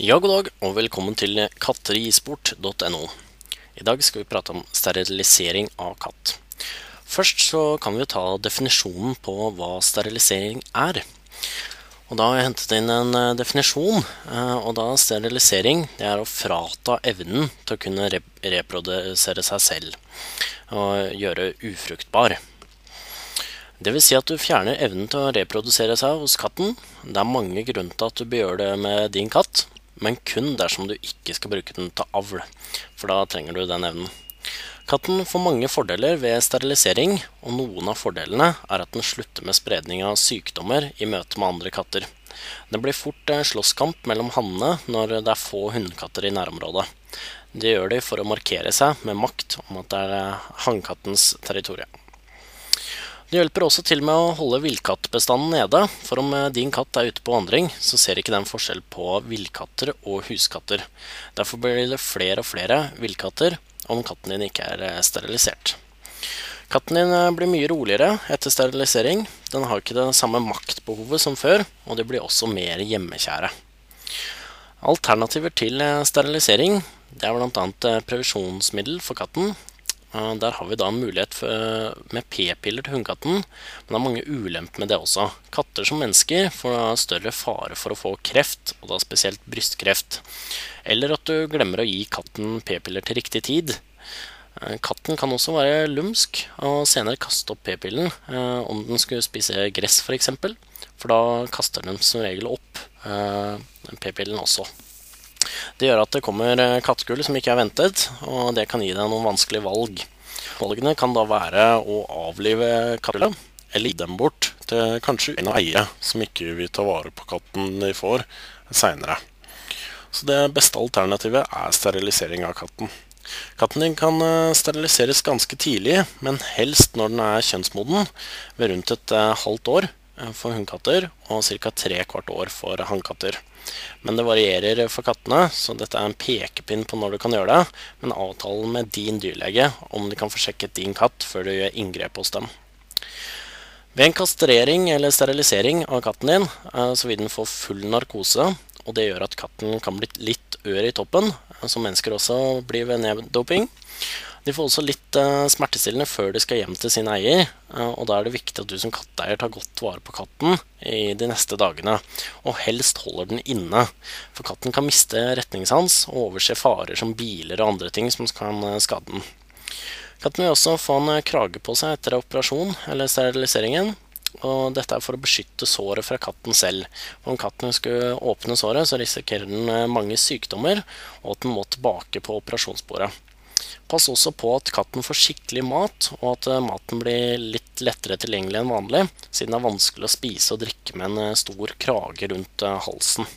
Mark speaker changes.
Speaker 1: Ja, god dag, og velkommen til katterisport.no. I dag skal vi prate om sterilisering av katt. Først så kan vi ta definisjonen på hva sterilisering er. Og Da har jeg hentet inn en eh, definisjon. eh, og da Sterilisering det er å frata evnen til å kunne reprodusere seg selv og gjøre ufruktbar. Vil si at du fjerner evnen til å reprodusere seg hos katten. Det er mange grunner til at du bør gjøre det med din katt, men kun dersom du ikke skal bruke den til avl, for da trenger du den evnen. Katten får mange fordeler ved sterilisering, og noen av fordelene er at den slutter med spredning av sykdommer i møte med andre katter. Det blir fort eh, slåsskamp mellom hannene når det er få hunnkatter i nærområdet. Det gjør de for å markere seg med makt om at det er eh, hannkattens territorium. Det hjelper også til med å holde villkattbestanden nede, for om eh, din katt er ute på vandring, så ser ikke den forskjell på villkatter og huskatter. Derfor blir det flere og flere villkatter om katten din ikke er eh, sterilisert. Katten din eh, blir mye roligere etter sterilisering. Den har ikke det samme maktbehovet som før, og de blir også mer hjemmekjære. Alternativer til sterilisering det er bl.a. prevensjonsmiddel for katten. Eh, Der har vi da en mulighet med p-piller til hundekatten, men det er mange ulemper med det også. Katter som mennesker får da større fare for å få kreft, og da spesielt brystkreft. Eller at du glemmer å gi katten p-piller til riktig tid. Eh, Katten kan også være lumsk og senere kaste opp p-pillen eh, om den skulle spise gress f.eks. For, for da kaster den som regel opp eh, p-pillen også. Det gjør at det kommer eh, kattegull som ikke er ventet, og det kan gi deg noen vanskelige valg. Valgene kan da være å avlive kattene, eller gi dem bort til kanskje en eier som ikke vil ta vare på katten de får seinere. Så det beste alternativet er sterilisering av katten. Katten din kan eh, steriliseres ganske tidlig, men helst når den er kjønnsmoden, ved rundt et eh, halvt år for hunnkatter og ca. tre kvart år for hannkatter. Men det varierer for kattene, så dette er en pekepinn på når du kan gjøre det, men avtale med din dyrlege om de kan få sjekket din katt før du gjør inngrep hos dem. Ved en kastrering eller sterilisering av katten din, eh, så vil den få full narkose, og det gjør at katten kan bli litt ør i toppen, eh, som mennesker også blir ved neddoping. De får også litt uh, smertestillende før de skal hjem til sin eier, Uh, og da er det viktig at du som katteeier tar godt vare på katten i de neste dagene, og helst holder den inne, for katten kan miste retningssans og overse farer som biler og andre ting som kan eh, skade den. Katten vil også få en krage på seg etter operasjon eller steriliseringen, og dette er for å beskytte såret fra katten selv. Om katten skulle åpne såret, så risikerer den mange sykdommer, og at den må tilbake på operasjonsbordet. Pass også på at katten får skikkelig mat, og at eh, maten blir litt lettere tilgjengelig enn vanlig, siden det er vanskelig å spise og drikke med en eh, stor krage rundt eh, halsen.